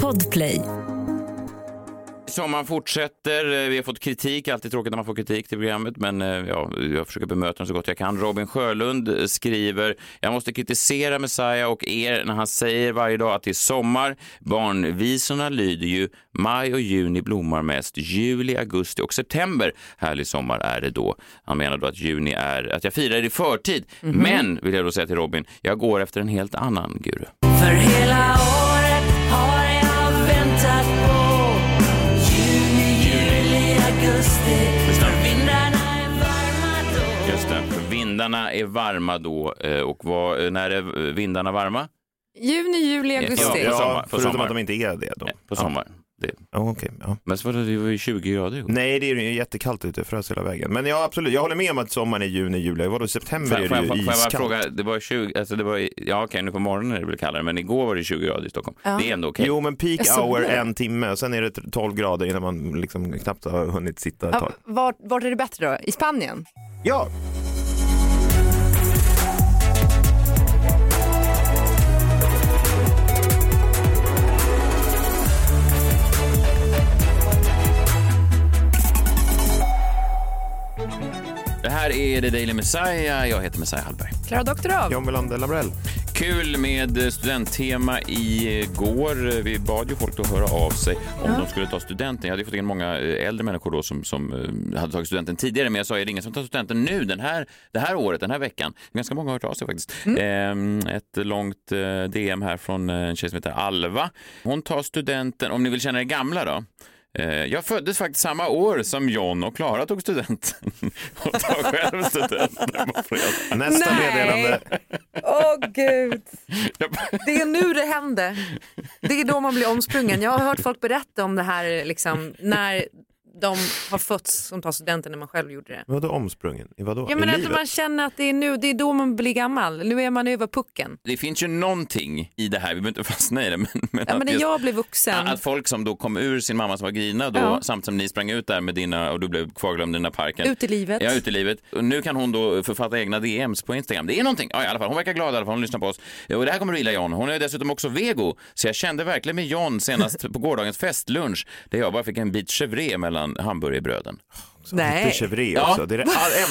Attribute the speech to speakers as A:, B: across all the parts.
A: Podplay.
B: Sommaren fortsätter. Eh, Vi har fått kritik, alltid tråkigt när man får kritik till programmet, men eh, ja, jag försöker bemöta den så gott jag kan. Robin Sjölund eh, skriver, jag måste kritisera Messiah och er när han säger varje dag att det är sommar. Barnvisorna lyder ju maj och juni blommar mest, juli, augusti och september. Härlig sommar är det då. Han menar då att juni är, att jag firar i förtid. Men, vill jag då säga till Robin, jag går efter en helt annan guru.
C: För hela året
B: Just det, för vindarna är varma då eh, och vad, eh, när är vindarna varma?
D: Juni, juli, augusti.
B: Ja, på
E: Ja,
B: sommar- på
E: förutom
B: sommar.
E: att de inte är det då.
B: På sommaren. Det.
E: Ja, okej, ja.
B: Men så var det, det var ju 20 grader igår.
E: Nej, det är ju jättekallt ute, frös hela vägen. Men ja, absolut, jag håller med om att sommaren är juni, juli. Vadå, september
B: Får,
E: är det
B: får,
E: ju
B: får jag bara
E: iskallt.
B: fråga, det var 20, alltså det var, ja okej nu på morgonen är det väl kallare, men igår var det 20 grader i Stockholm.
D: Ja.
B: Det är ändå okej.
E: Jo, men peak hour en timme och sen är det 12 grader innan man liksom knappt har hunnit sitta ett
D: Ja,
E: tag.
D: vart, vart är det bättre då? I Spanien?
E: Ja,
B: Det här är The Daily Messiah, jag heter Messiah Hallberg.
D: Klara Doktorov?
E: John Melander Lambrell.
B: Kul med studenttema igår. Vi bad ju folk att höra av sig om de skulle ta studenten. Jag hade fått in många eh, äldre människor då som, som eh, hade tagit studenten tidigare, men jag sa är det ingen som tar studenten nu den här, det här året, den här veckan? Ganska många har hört av sig faktiskt. Ehm, ett långt eh, DM här från en tjej som heter Alva. Hon tar studenten, om ni vill känna er gamla då, Jag föddes faktiskt samma år som John och Klara tog studenten. Och tar själv studenten på fredag.
E: Nästa
D: Nej.
E: meddelande.
D: Åh gud. Det är nu det händer. Det är då man blir omsprungen. Jag har hört folk berätta om det här liksom, när de har fötts som tar studenten när man själv gjorde det.
E: Vadå omsprungen? I vadå?
D: Ja,
E: I
D: men att
E: livet?
D: man känner att det är nu, det är då man blir gammal. Nu är man över pucken.
B: Det finns ju någonting i det här, vi behöver inte fastna i det, men, men,
D: Ja,
B: att
D: men när
B: just-
D: jag blev vuxen.
B: Att folk som då kom ur sin mamma som var grina då,
D: Ja.
B: samtidigt som ni sprang ut där med dina, och du blev kvarglömd i den där parken.
D: Ut i livet.
B: Ja, ut i livet. Och nu kan hon då författa egna DMs på Instagram. Det är någonting. Ja, i alla fall. Hon verkar glad i alla fall. Hon lyssnar på oss. Och det här kommer att gilla John. Hon är dessutom också vego. Så jag kände verkligen med John senast på gårdagens festlunch där jag bara fick en bit chèvre mellan hamburgerbröden.
D: Nej.
E: Det är chèvre
B: Ja.
E: också. Det är det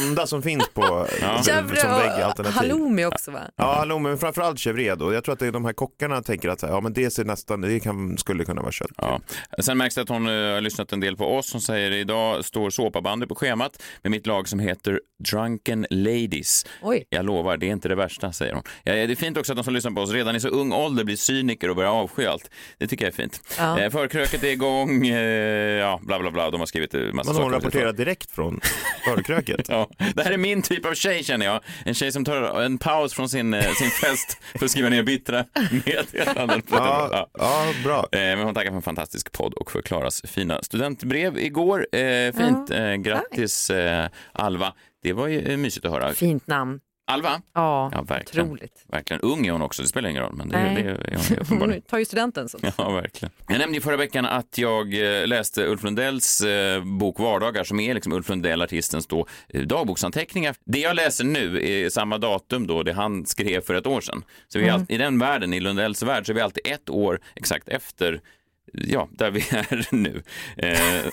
E: enda som finns på som
D: Chèvre och
E: väggalternativ.
D: halloumi också va?
E: Ja, hallå, men framförallt chèvre då. Jag tror att det är de här kockarna tänker att så här, ja, men det ser nästan, det kan, skulle kunna vara kött.
B: Ja. Sen märks det att hon eh, har lyssnat en del på oss. Hon säger idag står såpabandy på schemat med mitt lag som heter Drunken Ladies.
D: Oj.
B: Jag lovar, det är inte det värsta, säger hon. Ja, det är fint också att de som lyssnar på oss redan i så ung ålder blir cyniker och börjar avsky allt. Det tycker jag är fint.
D: Ja.
B: Eh, förkröket är igång, eh, ja, bla bla bla. De har skrivit en massa
E: Men
B: saker.
E: hon rapporterar direkt från förkröket.
B: Ja, det här är min typ av tjej känner jag. En tjej som tar en paus från sin, eh, sin fest för att skriva ner bittra meddelanden. på
E: Ja,
B: ja.
E: ja, bra.
B: Eh, Men hon tackar för en fantastisk podd och för Klaras fina studentbrev igår. Eh, fint. Eh, grattis eh, Alva. Det var ju eh, mysigt att höra.
D: Fint namn.
B: Alva?
D: Ja,
B: Ja, verkligen.
D: otroligt.
B: Verkligen. Ung är hon också, det spelar ingen roll. Men det,
D: Nej.
B: det är hon ju uppenbarligen.
D: Tar ju studenten. Så.
B: Ja, verkligen. Jag nämnde ju förra veckan att jag eh, läste Ulf Lundells eh, bok Vardagar som är liksom Ulf Lundell, artistens då, eh, dagboksanteckningar. Det jag läser nu är samma datum då det han skrev för ett år sedan. Så vi är all, i den världen, i Lundells värld, så är vi alltid ett år exakt efter Ja, där vi är nu. Eh,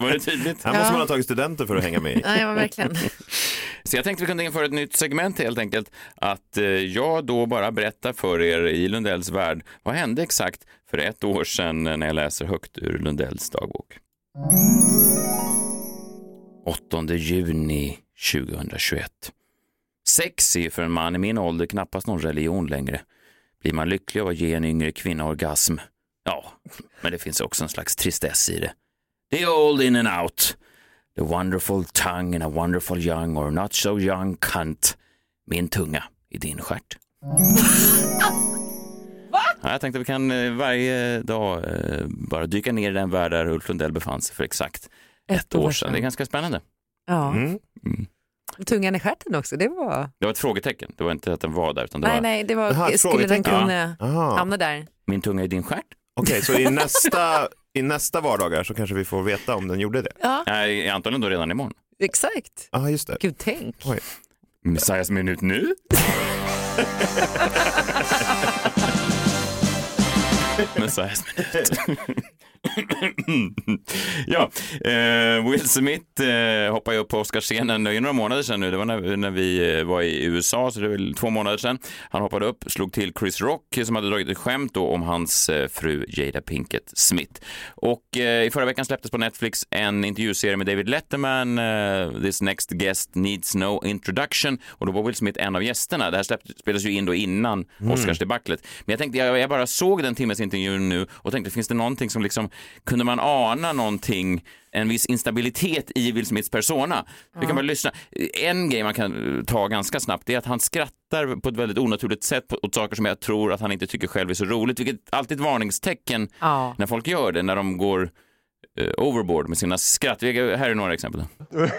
B: var det tydligt?
E: Här måste man ha tagit studenter för att hänga med i.
D: Men verkligen.
B: Så jag tänkte vi kunde införa ett nytt segment helt enkelt. Att eh, jag då bara berättar för er i Lundells värld vad hände exakt för ett år sedan när jag läser högt ur Lundells dagbok. 8 juni 2021. Sex är för en man i min ålder knappast någon religion längre. Blir man lycklig av att ge en yngre kvinna orgasm? Ja, men det finns också en slags tristess i det. The old in and out. The wonderful tongue in a wonderful young or not so young cunt. Min tunga i din stjärt. Ja, jag tänkte att vi kan eh, varje dag eh, bara dyka ner i den värld där Ulf Lundell befann sig för exakt ett, år sedan. Det är ganska spännande.
D: Ja.
E: Mm.
D: Tungan i stjärten också, det var...
B: Det var ett frågetecken. Det var inte att den var där, utan det
D: Nej,
B: var
D: nej, det var...
E: Ett
D: skulle den kunna
E: Aha.
D: hamna där?
B: min tunga i din stjärt.
E: Okej, så i nästa, i nästa vardagar så kanske vi får veta om den gjorde det.
D: Ja,
B: Nej, antagligen då redan imorgon.
D: exakt.
E: Ja, just det.
D: Gud, tänk.
E: Oj.
B: Messiahs minut nu. Messiahs minut. Ja, eh, Will Smith eh, hoppade ju upp på Oscarsscenen, det är några månader sedan nu, det var när, när vi eh, var i USA, så det är väl två månader sedan. Han hoppade upp, slog till Chris Rock som hade dragit ett skämt då om hans eh, fru Jada Pinkett Smith. Och eh, i förra veckan släpptes på Netflix en intervjuserie med David Letterman, eh, This Next Guest Needs No Introduction, och då var Will Smith en av gästerna. Det här släpp, spelades ju in då innan Oscarsdebaclet. Men jag tänkte, jag, jag bara såg den timmes intervjun nu och tänkte, finns det någonting som liksom, kunde man ana någonting, en viss instabilitet i Will Smiths persona? Vi kan bara lyssna. En grej man kan eh, ta ganska snabbt är att han skrattar på ett väldigt onaturligt sätt åt saker som jag tror att han inte tycker själv är så roligt, vilket alltid är ett varningstecken
D: Ja.
B: när folk gör det, när de går eh, overboard med sina skratt. Här är några exempel.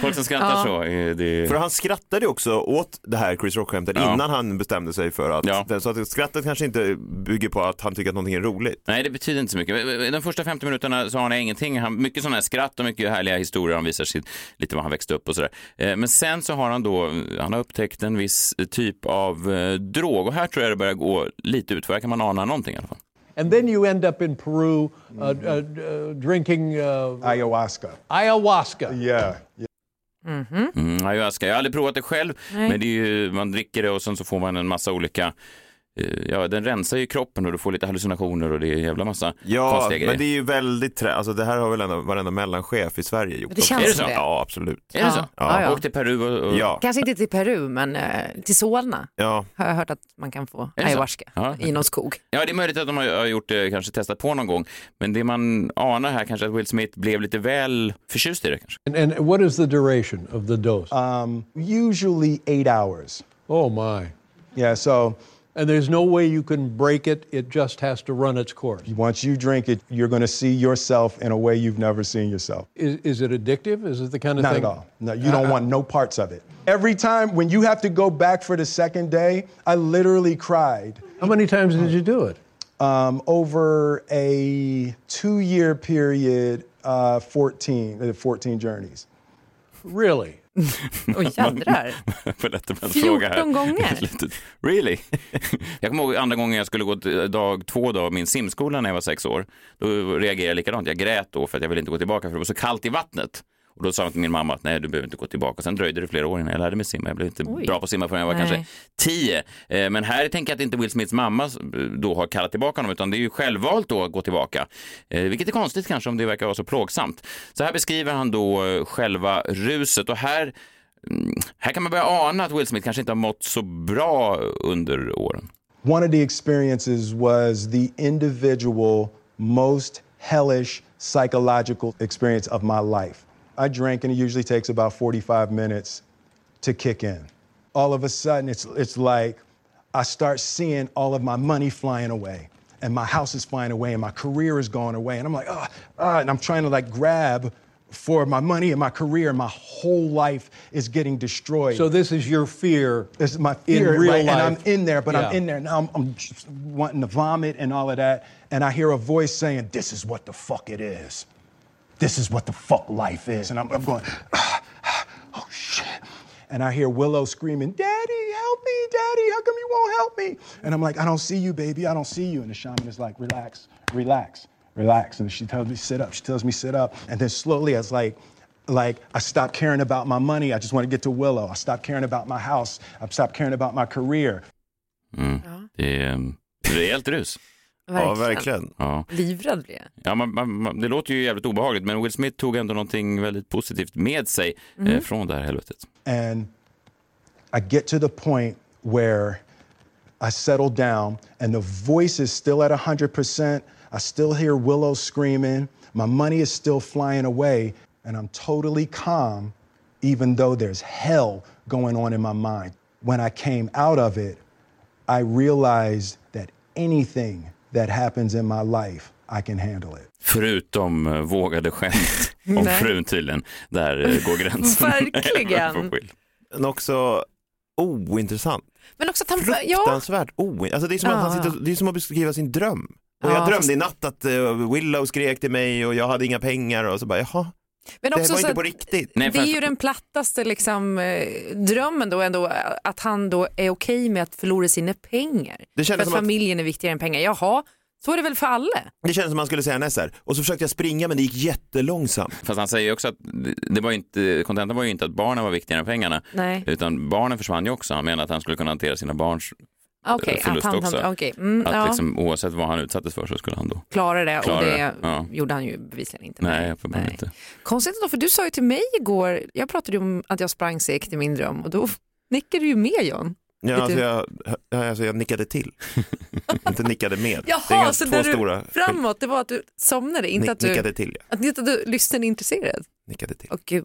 B: Folk som skrattar så. eh, Det...
E: För han skrattade ju också åt det här Chris Rock-skämtet
B: Ja.
E: innan han bestämde sig för att,
B: Ja.
E: så att skrattet kanske inte bygger på att han tycker att någonting är roligt.
B: Nej, det betyder inte så mycket. De första 50 minuterna sa han ingenting. Han, mycket sådana här skratt och mycket härliga historier. Han visar sitt, lite var han växte upp och sådär. Eh, Men sen så har han då, han har upptäckt en viss typ av eh, drog och här tror jag det börjar gå lite ut för här kan man ana någonting i alla fall.
A: And then you end up in Peru uh, uh, uh, drinking uh,
F: Ayahuasca.
A: ayahuasca.
F: Yeah.
B: Mm, ayahuasca. Jag har aldrig provat det själv, men det är ju, man dricker det och sen så får man en massa olika Ja, den rensar ju kroppen och du får lite hallucinationer och det är en jävla massa
E: Ja, men det är ju väldigt trä, alltså det här har väl ändå varenda mellanchef i Sverige gjort.
D: Det
E: också.
D: känns
B: Är det så?
D: det.
E: Ja, absolut.
B: Är det så?
D: Ja. Ja, ja.
B: Åk till Peru och... och...
E: Ja,
D: Kanske inte till Peru, men eh, till Solna
E: ja.
D: har jag hört att man kan få ayahuasca
B: Ja.
D: i någon skog.
B: Ja, det är möjligt att de har har gjort det, kanske testat på någon gång. Men det man anar här kanske att Will Smith blev lite väl förtjust i det kanske.
A: And, and what is the duration of the dose?
F: Um, usually eight hours.
A: oh, my.
F: Yeah, so
A: And there's no way you can break it, it just has to run its course.
F: once you drink it, you're going to see yourself in a way you've never seen yourself.
A: Is, is it addictive? Is it the kind of
F: Not
A: thing?
F: at all. No, you don't want no parts of it. Every time when you have to go back for the second day, I literally cried.
A: How many times did you do it?
F: Um, over a two year period, uh, 14, uh, 14 journeys.
A: Really?
D: Oj jädrar.
B: Här.
D: 14 gånger?
B: Really? jag kommer ihåg andra gången jag skulle gå dag två då, min simskola när jag var sex år. Då reagerade jag likadant. Jag grät då för att jag ville inte gå tillbaka för det var så kallt i vattnet. Och då sa han till min mamma att nej, du behöver inte gå tillbaka. Sen dröjde det flera år innan jag lärde mig simma. Jag blev inte
D: Oj.
B: bra på att simma förrän jag var
D: Nej.
B: kanske tio. Eh, Men här tänker jag att inte Will Smiths mamma eh, då har kallat tillbaka honom, utan det är ju självvalt då att gå tillbaka. Eh, Vilket är konstigt kanske om det verkar vara så plågsamt. Så här beskriver han då själva ruset och här Mm, Här kan man börja ana att Will Smith kanske inte har mått så bra under åren.
F: One of the experiences was the individual, most hellish psychological experience of my life. I drink, and it usually takes about 45 minutes to kick in. All of a sudden, it's, it's like I start seeing all of my money flying away, and my house is flying away, and my career is going away. And I'm like, ah, ah, and I'm trying to like grab for my money and my career, and my whole life is getting destroyed.
A: So this is your fear.
F: This is my fear in
A: real
F: right? And I'm in there, but I'm in there now. I'm, I'm just wanting to vomit and all of that, and I hear a voice saying, "This is what the fuck it is. This is what the fuck life is." And I'm, I'm going, "Oh shit!" And I hear Willow screaming, "Daddy, help me! Daddy, how come you won't help me?" And I'm like, "I don't see you, baby. I don't see you." And the shaman is like, "Relax, relax, relax." And she tells me, "Sit up." She tells me, "Sit up." And then slowly, as like like I stopped caring about my money. I just want to get to Willow. I stopped caring about my house. I stopped caring about my career.
B: Det är um, rejält rus.
E: Ja, verkligen.
B: Ja.
D: Livrädd blir jag.
B: Ja, man, man, man, det låter ju jävligt obehagligt, men Will Smith tog ändå någonting väldigt positivt med sig eh, från det här helvetet.
F: And I get to the point where I settle down and the voice is still at 100%. I still hear Willow screaming. My money is still flying away. And I'm totally calm, even though there's hell going on in my mind. When I came out of it, I realized that anything that happens in my life, I can handle it.
B: Förutom eh, vågade skämt om frun tydligen. Där eh, går gränsen.
D: Verkligen.
E: Men också ointressant.
D: Men också att han... Ja,
E: Fruktansvärt ointressant. Alltså det, är som att han
D: Ja.
E: sitter, det är som att beskriva sin dröm. Och
D: Ja,
E: jag drömde
D: fast-
E: i natt att eh, Willow skrek till mig och jag hade inga pengar och så bara jaha,
D: Men
E: Det
D: också
E: var
D: så
E: inte
D: att
E: på riktigt.
B: Nej,
D: det är ju den plattaste liksom, eh, drömmen då ändå, att han då är okej med att förlora sina pengar.
E: Det
D: För att
E: som att
D: familjen är viktigare än pengar. Jaha, så är det väl för alla?
E: Det kändes som man skulle säga näst här. Och så försökte jag springa men det gick jättelångsamt.
B: Fast han säger ju också att det var inte, kontentan var ju inte att barnen var viktigare än pengarna,
D: Nej.
B: utan barnen försvann ju också. Han menar att han skulle kunna hantera sina barns
D: Att
B: förlust
D: han,
B: också.
D: han, okej, mm,
B: Att
D: ja,
B: liksom, oavsett vad han utsattes för så skulle han då...
D: klara det
B: Klara
D: och det,
B: det, ja.
D: gjorde han ju bevisligen inte.
B: Nej, uppenbarligen inte.
D: Konstigt då, för du sa ju till mig igår, jag pratade ju om att jag sprang segt i min dröm och då nickade du ju med John.
E: Ja, alltså jag, ja, alltså jag nickade till. inte nickade med. det är
D: Jaha, så
E: två
D: när du
E: stora.
D: framåt, det var att du somnade, inte
E: Nick,
D: att du,
E: Nickade till, ja.
D: att, inte att du lyssnade intresserad.
E: Nickade till.
D: Åh gud.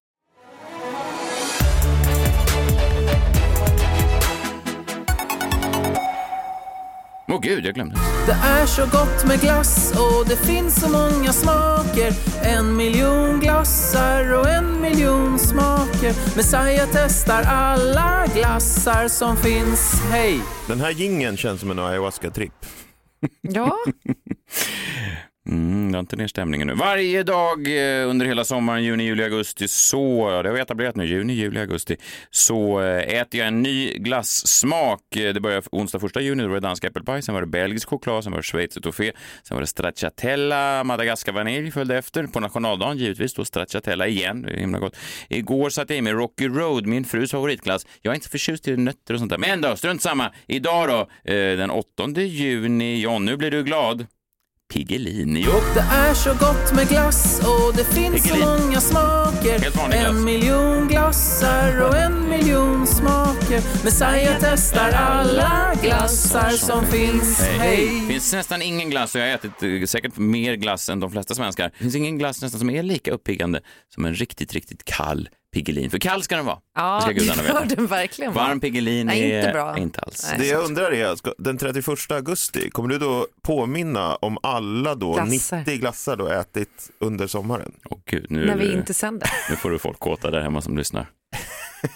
B: Åh gud, jag glömde.
C: Det är så gott med glass och det finns så många smaker En miljon glassar och en miljon smaker Messiah testar alla glassar som finns Hej!
E: Den här gingen känns som en ayahuasca-tripp.
D: Ja,
B: Mm, jag har inte ner stämningen nu. Varje dag eh, under hela sommaren, juni, juli, augusti, så, det har vi etablerat nu, juni, juli, augusti, så eh, äter jag en ny glassmak. Eh, det börjar onsdag första juni, då var det dansk äppelpaj, sen var det belgisk choklad, sen var det schweizertoffé, sen var det stracciatella, madagaskar vanilj följde efter. På nationaldagen givetvis då stracciatella igen, det är himla gott. Igår satte jag i mig Rocky Road, min frus favoritglass. Jag är inte förtjust i nötter och sånt där, men då, strunt samma. Idag då, den 8 juni, John, nu blir du glad. Piggelin, jo.
C: Det är så gott med glass och det finns så
B: Piggelin.
C: många smaker. En miljon glassar och en miljon smaker Messiah testar alla glassar som finns Hej!
B: Det finns nästan ingen glass, och jag har ätit eh, säkert mer glass än de flesta svenskar. Det finns ingen glass nästan som är lika uppiggande som en riktigt, riktigt kall Piggelin. För kall ska den vara.
D: ja
B: ska gudarna veta.
D: den verkligen.
B: Varm Piggelin
D: Nej,
B: är
D: inte bra.
B: inte alls.
D: Nej.
E: Det jag undrar är, ska- den 31 augusti, kommer du då påminna om alla då
D: Glassar.
E: 90 glassar du ätit under sommaren?
B: Åh gud, nu,
D: När vi inte sänder.
B: nu får du folk kåta där hemma som lyssnar.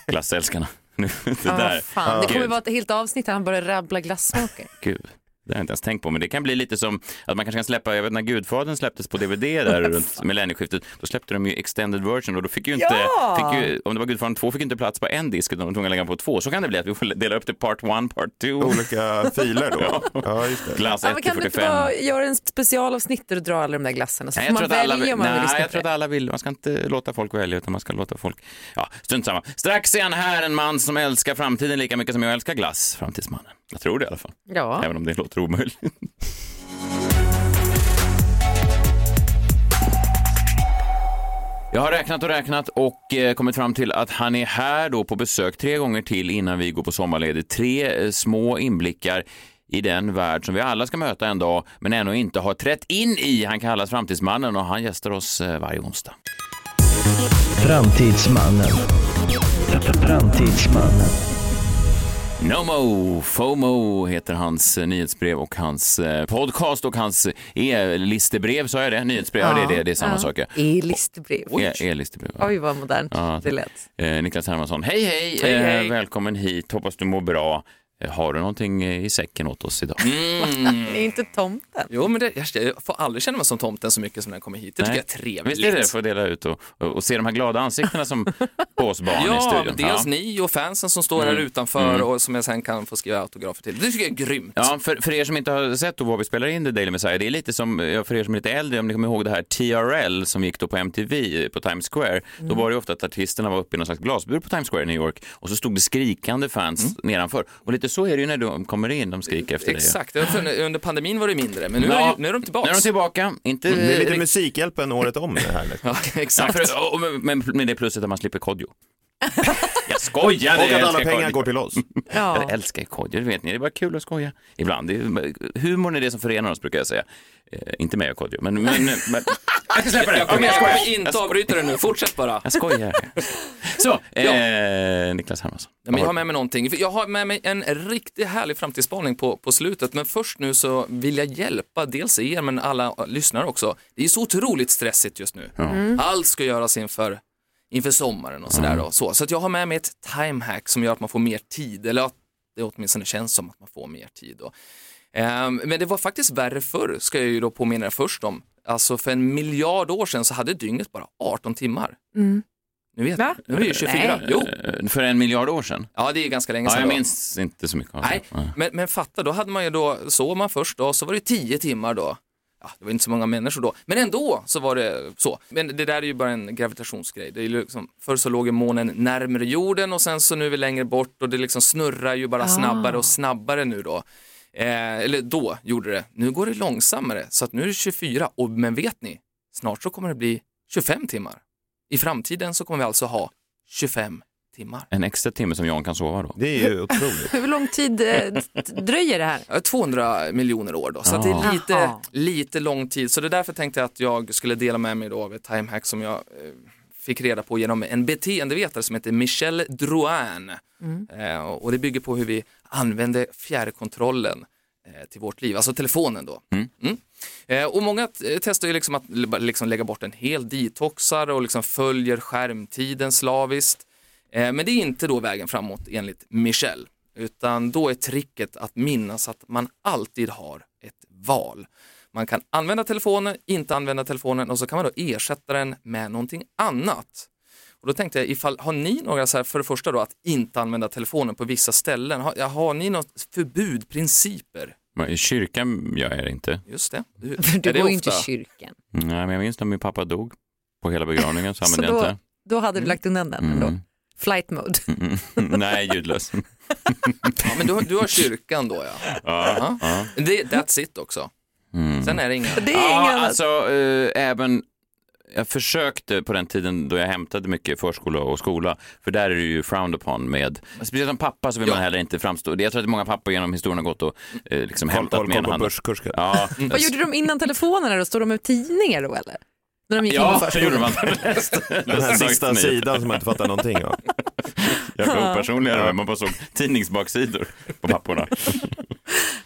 B: Glassälskarna. Nu, det
D: Ja,
B: där.
D: fan. Det kommer
B: Gud.
D: vara ett helt avsnitt där han börjar rabbla glassmaker.
B: Gud. Det har jag inte ens tänkt på, men det kan bli lite som att man kanske kan släppa, jag vet när Gudfadern släpptes på DVD där runt millennieskiftet, då släppte de ju extended version och då fick ju inte,
D: Ja!
B: fick ju, om det var Gudfadern 2 fick inte plats på en disk utan de var tvungna att lägga på två. Så kan det bli att vi får dela upp det part 1, part 2.
E: Olika filer då? ja, just det.
B: Glass
D: Ja,
B: 1
D: men
B: till
D: kan du inte
B: 45.
D: bara göra en specialavsnitt du drar alla de där glassarna så
B: Nej,
D: får man välja om man vill
B: nej,
D: lyssna
B: jag tror att alla vill, man ska inte låta folk välja utan man ska låta folk, ja, strunt samma. Strax är han här, en man som älskar framtiden lika mycket som jag älskar glass, framtidsmannen. Jag tror det i alla fall,
D: Ja.
B: även om det låter omöjligt. Jag har räknat och räknat och eh, kommit fram till att han är här då på besök tre gånger till innan vi går på sommarledigt. Tre eh, små inblickar i den värld som vi alla ska möta en dag men ännu inte har trätt in i. Han kallas Framtidsmannen och han gästar oss eh, varje onsdag.
G: Framtidsmannen. Framtidsmannen.
B: Nomo, FOMO heter hans eh, nyhetsbrev och hans eh, podcast och hans e-listebrev, sa jag det? Nyhetsbrev, ja, det, är det, det är samma
D: Ja.
B: sak. ja.
D: E-listebrev.
B: E- E-listebrev. ja.
D: Oj vad modernt
B: Ja,
D: det lät.
B: Eh, Niklas Hermansson, hej hej!
D: Hej, hej.
B: Eh, välkommen hit, hoppas du mår bra. Eh, har du någonting eh, i säcken åt oss idag?
D: Är inte tomten?
H: Jo, men det, jag, får aldrig känna mig som tomten så mycket som när jag kommer hit. Det tycker
B: Nej.
H: jag är trevligt.
B: Visst är det, för att dela ut och, och, och se de här glada ansiktena som på oss barn i
H: Ja,
B: studion.
H: men dels ni och fansen som står här utanför och som jag sen kan få skriva autografer till. Det tycker jag är grymt.
B: Ja, för, för er som inte har sett då vad vi spelar in The Daily Messiah, det är lite som, ja, för er som är lite äldre, om ni kommer ihåg det här TRL som gick då på MTV på Times Square, då var det ju ofta att artisterna var uppe i någon slags glasbur på Times Square i New York och så stod det skrikande fans nedanför. Och lite så är det ju när de kommer in, de skriker efter dig.
H: Exakt, tror under pandemin var det mindre, men nu,
B: Ja.
H: är, de- nu är de tillbaka.
B: Nu är de tillbaka, inte...
E: Det är lite Musikhjälpen året om det här. liksom.
H: Ja,
B: Ja,
H: exakt.
B: för, och- men, men med det plusset att man slipper kodjo. Jag skojar!
E: Och
B: jag
E: att alla pengar
B: Kodjo.
E: går till oss.
D: Ja.
B: Jag älskar Kodjo, det vet ni. Det är bara kul att skoja ibland. Det är, humorn är det som förenar oss, brukar jag säga. Eh, inte mig och Kodjo, men... men, men jag ska släppa det.
H: Jag kommer, jag kommer inte avbryta det nu, fortsätt bara.
B: Jag skojar. Så, eh, Niklas Hermansson.
H: Ja, men jag har med mig någonting. Jag har med mig en riktigt härlig framtidsspaning på, på slutet. Men först nu så vill jag hjälpa dels er men alla lyssnare också. Det är så otroligt stressigt just nu. Allt ska göras inför, inför sommaren och sådär. Då. Så, så att jag har med mig ett timehack som gör att man får mer tid. Eller att det åtminstone känns som att man får mer tid. Då. Ehm, men det var faktiskt värre förr, ska jag ju då påminna först om. Alltså för en miljard år sedan så hade dygnet bara 18 timmar. Nu vet
D: Va?
H: Nu är det ju 24.
D: Nej.
H: Jo,
B: Eh, För en miljard år sedan?
H: ja det är ganska länge
B: Ja,
H: sedan.
B: jag
H: då.
B: minns inte så mycket.
H: Nej, men, men fatta, då hade man ju då, sov man först då, så var det 10 timmar då. Ja, det var inte så många människor då, men ändå så var det så. Men det där är ju bara en gravitationsgrej. Det är liksom, förr så låg ju månen närmare jorden och sen så nu är vi längre bort och det liksom snurrar ju bara snabbare och snabbare nu då. Eh, eller då gjorde det. Nu går det långsammare, så att nu är det 24. Och, men vet ni, snart så kommer det bli 25 timmar. I framtiden så kommer vi alltså ha 25 timmar.
B: En extra timme som Jan kan sova då?
E: Det är ju otroligt.
D: Hur lång tid eh, dröjer det här?
H: Ja, 200 miljoner år då, så att det är lite, lite lång tid. Så det är därför tänkte jag att jag skulle dela med mig då av ett timehack som jag eh, fick reda på genom en beteendevetare som heter Michel Drouin. Eh, och det bygger på hur vi använder fjärrkontrollen till vårt liv, alltså telefonen då. Mm. Eh, och många testar ju liksom att liksom lägga bort en hel detoxar och liksom följer skärmtiden slaviskt. Eh, men det är inte då vägen framåt enligt Michel, utan då är tricket att minnas att man alltid har ett val. Man kan använda telefonen, inte använda telefonen och så kan man då ersätta den med någonting annat. Och då tänkte jag, ifall, har ni några, så här, för det första då, att inte använda telefonen på vissa ställen, har, har ni något förbud, principer?
B: Men I kyrkan gör jag det inte.
H: Just det. Du,
D: För du
H: är det
D: går ju inte i kyrkan.
B: Nej, men jag minns när min pappa dog på hela begravningen så
D: Så
B: använde jag
D: då,
B: inte.
D: då hade du lagt undan den ändå. Flight mode.
B: Mm. Nej, ljudlös.
H: Ja, men du, har- du har kyrkan då ja.
B: Ja, ja.
H: Det, that's it också. Sen är det inga...
D: Det är
B: Ja, alltså eh, även jag försökte på den tiden då jag hämtade mycket förskola och skola, för där är det ju frowned upon med, speciellt som pappa så vill man heller inte framstå, jag tror att många pappor genom historien har gått och eh, liksom
E: Koll,
B: hämtat
E: koll,
B: med
E: koll
B: ena handen. Ja,
D: Vad gjorde de innan telefonerna då? Stod de med tidningar då eller? När de gick in på
B: ja det gjorde man.
E: Den här sista sidan som man inte fattar någonting av.
B: Jävla opersonligare, man bara såg tidningsbaksidor på papporna.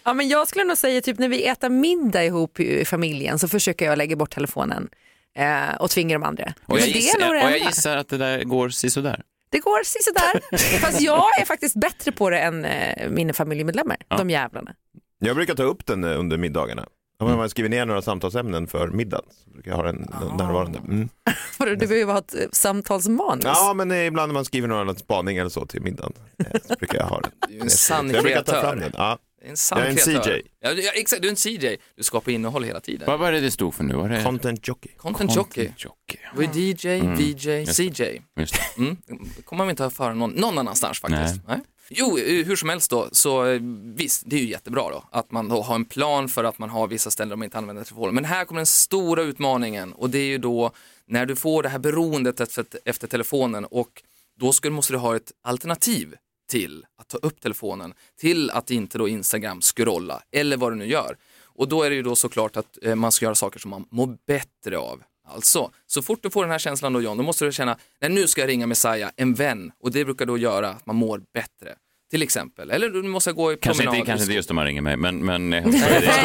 D: Ja, men jag skulle nog säga typ när vi äter middag ihop i familjen så försöker jag lägga bort telefonen eh, och tvinga de andra.
B: Och jag,
D: Men det
B: gissar,
D: är nog det
B: och jag gissar att det där går sisådär.
D: Det går sisådär. Fast jag är faktiskt bättre på det än eh, mina familjemedlemmar, de jävlarna.
E: Jag brukar ta upp den eh, under middagarna. Om
B: Mm.
E: man skriver ner några samtalsämnen för middagen så brukar jag ha den närvarande. Mm.
D: För du behöver ha ett eh, samtalsmanus.
E: Ja, men eh, ibland när man skriver några spaning eller så till middagen eh, så brukar jag ha den.
H: En sann
E: Så jag brukar ta
H: kreatör.
E: fram den. Ja.
H: En
E: Jag är en
H: kreatör.
E: CJ.
H: Ja, ja, exakt, du är en CJ. Du skapar innehåll hela tiden.
B: Vad var det det stod för nu? Var det...
E: Content jockey.
H: Content jockey.
B: jockey.
H: Du är DJ, VJ, CJ.
B: Just det.
H: Mm. Kommer man inte att föra någon, någon annanstans faktiskt. Nej. Jo, eh, hur som helst då, så eh, visst, det är ju jättebra då att man då har en plan för att man har vissa ställen där man inte använder telefonen. Men här kommer den stora utmaningen och det är ju då när du får det här beroendet efter, efter telefonen och då skulle, måste du ha ett alternativ till att ta upp telefonen, till att inte då Instagram scrolla eller vad du nu gör. Och då är det ju då såklart att eh, man ska göra saker som man mår bättre av. Alltså, så fort du får den här känslan då John, då måste du känna, nej nu ska jag ringa Messiah, en vän. Och det brukar då göra att man mår bättre. Till exempel. Eller du måste gå i
B: Kanske
H: promenad.
B: inte, kanske inte just om man ringer mig, men... men
D: Nej,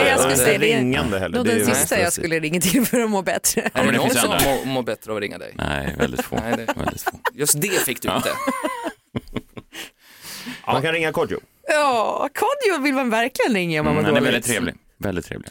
D: jag skulle säga det.
E: Ringande heller. Är
D: den sista jag skulle ringa till för att må bättre.
H: Är
B: men
H: det någon
B: finns
H: som mår, mår bättre av att ringa dig?
B: Nej, väldigt få.
H: Nej, det-
B: väldigt få.
H: Just det fick du inte.
E: Man kan ringa Kodjo.
D: Ja, Kodjo vill man verkligen ringa om man
B: Mm,
D: mår
B: han är
D: dåligt.
B: väldigt trevlig. Väldigt trevlig.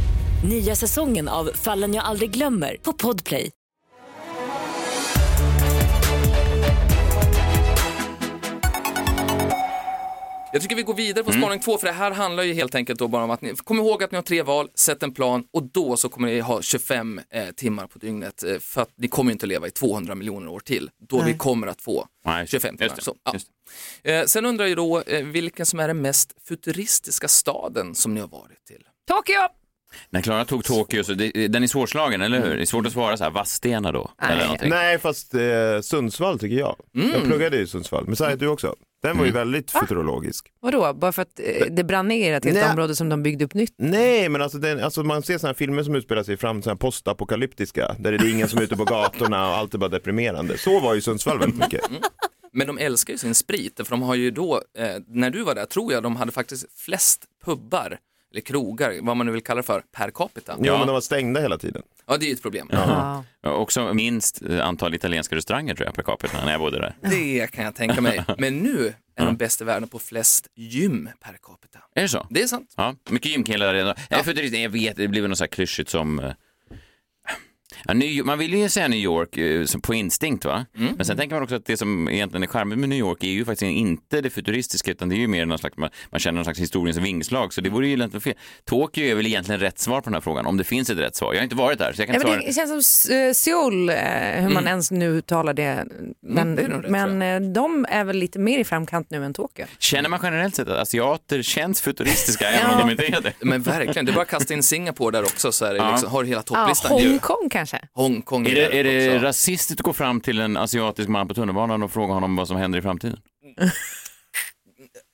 I: Nya säsongen av Fallen jag aldrig glömmer på Podplay.
H: Jag tycker vi går vidare på spaning två för det här handlar ju helt enkelt då bara om att ni, kom ihåg att ni har tre val, sätt en plan och då så kommer ni ha 25 eh, timmar på dygnet eh, för att ni kommer inte att leva i 200 miljoner år till då vi kommer att få
B: Nej,
H: 25 timmar.
B: just det,
H: Så, ja.
B: just
H: eh, sen undrar jag då eh, vilken som är den mest futuristiska staden som ni har varit till?
D: Tokyo!
B: När Klara tog Tokyo, så det, den är svårslagen, eller hur? Det är svårt att svara så här, Vadstena då? Eller någonting.
E: Nej, fast eh, Sundsvall tycker jag. Jag pluggade i Sundsvall. Men säg du också. Den var ju väldigt futurologisk.
D: Vadå, bara för att eh, det brann ner ett helt
E: Nej.
D: område som de byggde upp nytt?
E: Nej, men alltså, den, alltså man ser sådana här filmer som utspelar sig fram sådana här postapokalyptiska, där det är ingen som är ute på gatorna och allt är bara deprimerande. Så var ju Sundsvall väldigt mycket.
H: Men de älskar ju sin sprit, för de har ju då, eh, när du var där tror jag de hade faktiskt flest pubbar, eller krogar, vad man nu vill kalla det för, per capita.
E: Ja, men de var stängda hela tiden.
H: Ja, det är ju ett problem.
D: Ja.
B: Ja, Också minst eh, antal italienska restauranger tror jag per capita när jag bodde där.
H: Det kan jag tänka mig. Men nu är de bäst i världen på flest gym per capita.
B: Är det så?
H: Det är sant.
B: Ja, mycket gymkillar redan. Ja. För det, jag vet, det blir väl något så här klyschigt som... Ja, New, man vill ju säga New York eh, på instinkt va?
H: Mm.
B: Men sen tänker man också att det som egentligen är charmigt med New York är ju faktiskt inte det futuristiska utan det är ju mer någon slags, man, man känner någon slags historiens vingslag så det vore ju egentligen fel. Tokyo är väl egentligen rätt svar på den här frågan om det finns ett rätt svar. Jag har inte varit där så jag kan
D: Ja,
B: inte
D: men
B: svara.
D: det känns som eh, Seoul, eh, hur man ens nu uttalar det. Men,
H: det är nog rätt,
D: men de är väl lite mer i framkant nu än Tokyo.
B: Känner man generellt sett att asiater känns futuristiska även om de inte är det?
H: Men verkligen, det är bara att kasta in Singapore där också så är det
B: Ja.
H: liksom, har hela
D: Ja,
H: topplistan. ju.
D: Hongkong kanske?
H: Hongkong
B: Är det, är det
H: också.
B: rasistiskt att gå fram till en asiatisk man på tunnelbanan och fråga honom vad som händer i framtiden?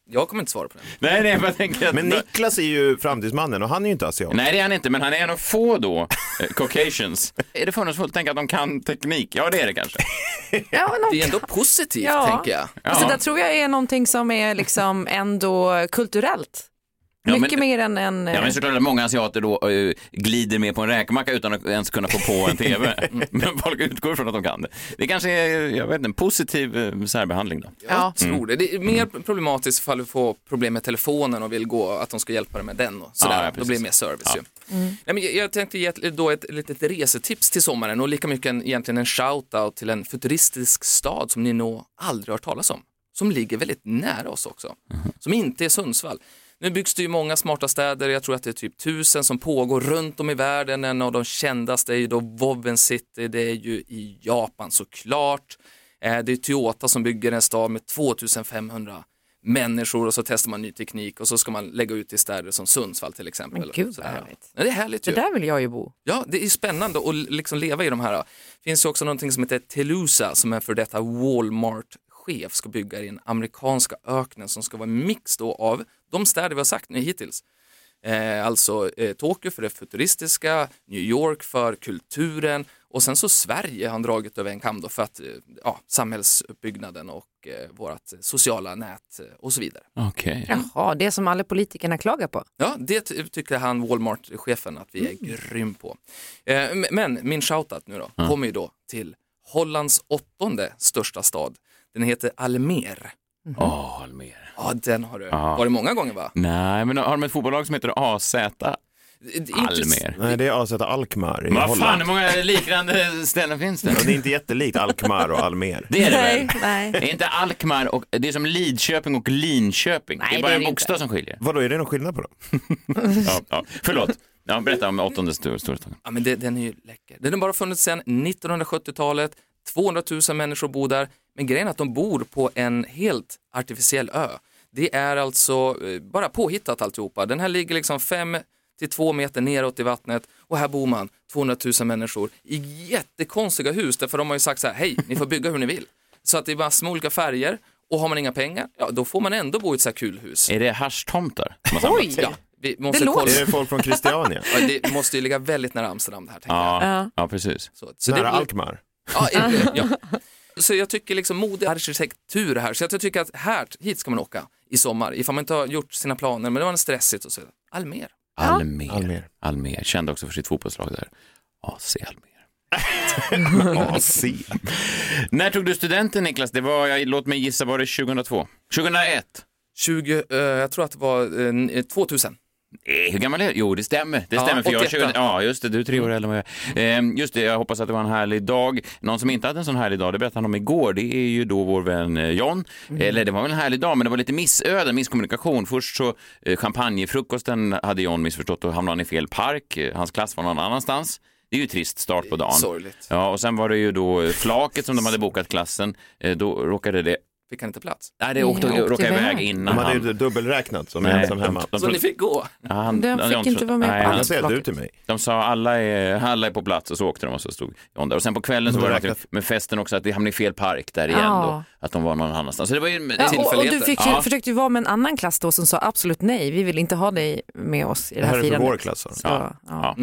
H: Jag kommer inte svara på det.
B: Nej, nej, jag tänker att...
E: Men Niklas är ju framtidsmannen och han är ju inte asiat.
B: Nej, det är han inte, men han är en av få då, eh, Caucasians. Är det fördomsfullt att tänka att de kan teknik? Ja, det är det kanske.
D: Ja, men
H: Det är ändå positivt
D: Ja.
H: tänker jag.
D: alltså, det där tror jag är någonting som är liksom ändå kulturellt.
B: Ja, men-
D: Mycket mer än en...
B: Ja, men såklart att många asiater då eh, glider med på en räkmacka utan att ens kunna få på en TV. men folk utgår från att de kan det. Det kanske är, jag vet inte, en positiv eh, särbehandling då.
H: Jag
D: Ja.
H: tror det. Det är mer problematiskt ifall du får problem med telefonen och vill gå, att de ska hjälpa dig med den och sådär.
B: Ja, ja,
H: Då blir det mer service
B: Ja.
H: ju. Nej, men jag, tänkte ge ett, då ett litet resetips till sommaren och lika mycket en, egentligen en shout-out till en futuristisk stad som ni nog aldrig hört talas om. Som ligger väldigt nära oss också. Som inte är Sundsvall. Nu byggs det ju många smarta städer, jag tror att det är typ tusen som pågår runt om i världen. En av de kändaste är ju då Woven City, det är ju i Japan såklart. Eh, Det är Toyota som bygger en stad med 2500 människor och så testar man ny teknik och så ska man lägga ut i städer som Sundsvall till exempel.
D: Men gud, vad härligt.
H: Ja, det är härligt
D: Det
H: ju.
D: där vill jag ju bo.
H: Ja, det är spännande att liksom leva i de här. Det finns ju också någonting som heter Telusa som är för detta Walmart-chef ska bygga i den amerikanska öknen som ska vara en mix då av de städer vi har sagt nu hittills. Eh, alltså eh, Tokyo för det futuristiska, New York för kulturen och sen så Sverige har han dragit över en kam då för att, eh, ja, samhällsuppbyggnaden och eh, vårt sociala nät eh, och så vidare.
B: Okej.
D: Jaha, det som alla politikerna klagar på.
H: Ja, det ty- tycker han Walmart-chefen att vi är grym på. Eh, men min shoutout nu då kommer ju då till Hollands åttonde största stad. Den heter Almer.
B: Åh, Almer.
H: Ja, den har du
B: Ja.
H: varit många gånger va?
B: Nej, men har de ett fotbollslag som heter AZ?
H: Det inte-
B: Almer.
E: Nej, det är AZ Alkmaar i
B: Vad fan,
E: Holland.
B: hur många liknande ställen finns det?
E: Och det är inte jättelikt Alkmaar och Almer.
B: Det är det väl?
D: nej.
B: Det är inte Alkmaar och det är som Lidköping och Linköping.
D: Nej,
B: det är
D: det
B: bara
D: är
B: en
D: det
B: bokstav som skiljer.
E: Vadå, är det någon skillnad på dem?
B: Ja, ja. Förlåt. Ja, berätta om åttonde stor- storstaden.
H: Ja, men det, den är ju läcker. Den har bara funnits sedan 1970-talet. 200 000 människor bor där. Men grejen är att de bor på en helt artificiell ö. Det är alltså eh, bara påhittat alltihopa. Den här ligger liksom fem till två meter neråt i vattnet och här bor man 200 000 människor i jättekonstiga hus därför de har ju sagt så här, hej, ni får bygga hur ni vill. Så att det är massor med olika färger och har man inga pengar, ja då får man ändå bo i ett så här kul hus.
B: Är det haschtomtar?
D: Oj!
H: Ja, vi måste
D: Det låter-.
E: Är det folk från Christiania?
H: Ja, det måste ju ligga väldigt nära Amsterdam det här tänker jag.
B: Ja, ja, precis.
H: Så, så
E: Nära
H: det,
E: Alkmaar?
H: Ja, eh, ja. Så jag tycker liksom mode arkitektur här, så jag tycker att här, hit ska man åka i sommar, ifall man inte har gjort sina planer, men det var stressigt och så. Almer.
B: Almer.
E: Almer.
B: Almer. Kände också för sitt fotbollslag där. AC Almer.
E: AC.
B: När tog du studenten Niklas? Det var, jag, låt mig gissa, var det 2002? 2001?
H: 20, eh, jag tror att det var eh, 2000.
B: Eh, hur gammal är du? Jo, det stämmer. Det stämmer. För jag är
H: 81.
B: 20, ja, just det. Du är tre år äldre än jag. Eh, Just det, jag hoppas att det var en härlig dag. Någon som inte hade en sån härlig dag, det berättade han om igår, det är ju då vår vän eh, John. Eller det var väl en härlig dag, men det var lite missöden, misskommunikation. Först så eh, champagnefrukosten hade John missförstått och hamnade han i fel park. Hans klass var någon annanstans. Det är ju trist start på dagen.
H: Sorgligt.
B: Ja, och sen var det ju då flaket som de hade bokat klassen. Då råkade det...
H: Fick han inte plats?
B: Nej, det åkte,
D: åkte
B: råkade
D: iväg.
B: innan
E: De hade
B: han...
E: ju dubbelräknat som
B: Nej,
E: ensam hemma.
B: de- de-
H: Så ni fick gå?
B: Ja, han, han-
D: fick inte vara med på
B: Nej,
E: Jag säger du till mig.
B: De sa alla är, alla är på plats och så åkte de och så stod John där. Och sen på kvällen så var det
E: det
B: med festen också att vi hamnade i fel park där igen
D: Ja.
B: då. Att de var någon annanstans. Så det var ju
D: Ja, och, och du
H: Tillfälligheter.
D: fick, ju-
B: Ja.
D: försökte ju vara med en annan klass då som sa absolut nej, vi vill inte ha dig med oss i det
E: Det
D: här,
E: här är för
D: firandet.
E: vår klass. alltså.
D: Så, ja.
B: Ja.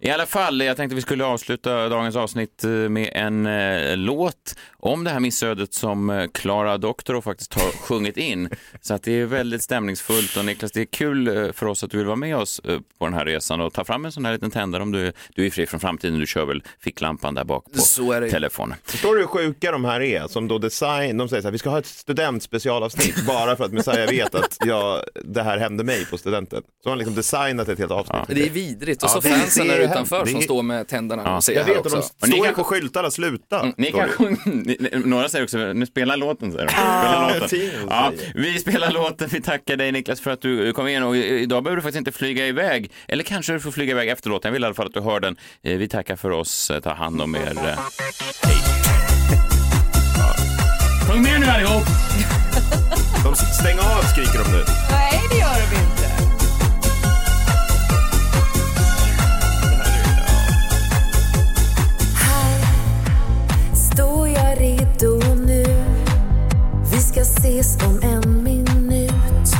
B: I alla fall, jag tänkte vi skulle avsluta dagens avsnitt eh, med en eh, låt om det här missödet som eh, Klara Doktorow faktiskt har sjungit in. Så att det är väldigt stämningsfullt och Niklas, det är kul eh, för oss att du vill vara med oss eh, på den här resan och ta fram en sån här liten tändare om du, du är fri från framtiden. Du kör väl ficklampan där bak på
H: är
B: telefonen.
E: Förstår du hur sjuka de här är? Som då design, de säger så här, vi ska ha ett studentspecialavsnitt bara för att Messiah vet att jag, det här hände mig på studenten. Så har han liksom designat ett helt avsnitt.
H: Det är vidrigt. Och
E: Ja,
H: så
E: det-
H: fansen
E: det
H: där
E: är
H: utanför
E: hemskt.
H: som
E: Det är-
H: står med tänderna
B: Ja.
H: och ser
E: Jag vet, och de står på skyltarna, sluta.
B: Mm, Ni kan några säger också, nu spelar låten säger de. Spela låten. Ja, vi spelar låten, vi tackar dig Niklas för att du kom in och idag behöver du faktiskt inte flyga iväg. Eller kanske du får flyga iväg efter låten, jag vill i alla fall att du hör den. Eh, Vi tackar för oss, Eh, ta hand om er. Eh, Hej. Ja. Sjung med nu allihop!
E: De stänger av skriker de nu.
D: Nej, det gör de inte.
G: Ska ses om en minut.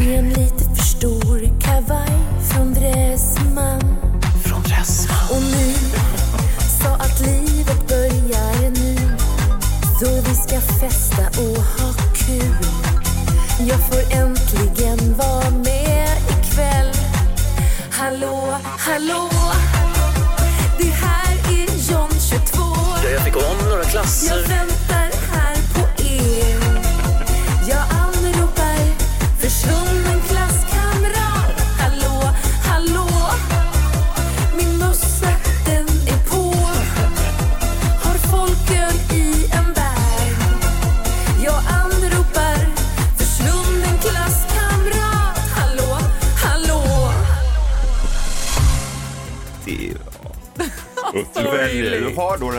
G: I en lite för stor kavaj från Dressman
C: Från Dressman.
G: Och nu sa att livet börjar nu. Så vi ska festa och ha kul. Jag får äntligen vara med ikväll. Hallå, hallå. Det här är John 22
C: Jag fick om några klasser.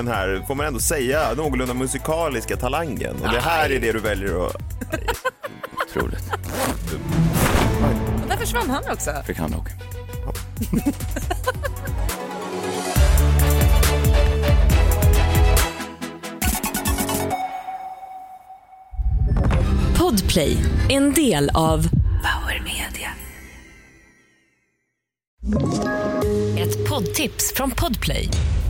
E: Den här, får man ändå säga, någorlunda musikaliska talangen. Och det här är det du väljer att...
B: Otroligt.
D: Och där försvann han också.
B: Fick han nog.
I: Podplay, en del av
G: Power Media
I: ett poddtips från Podplay.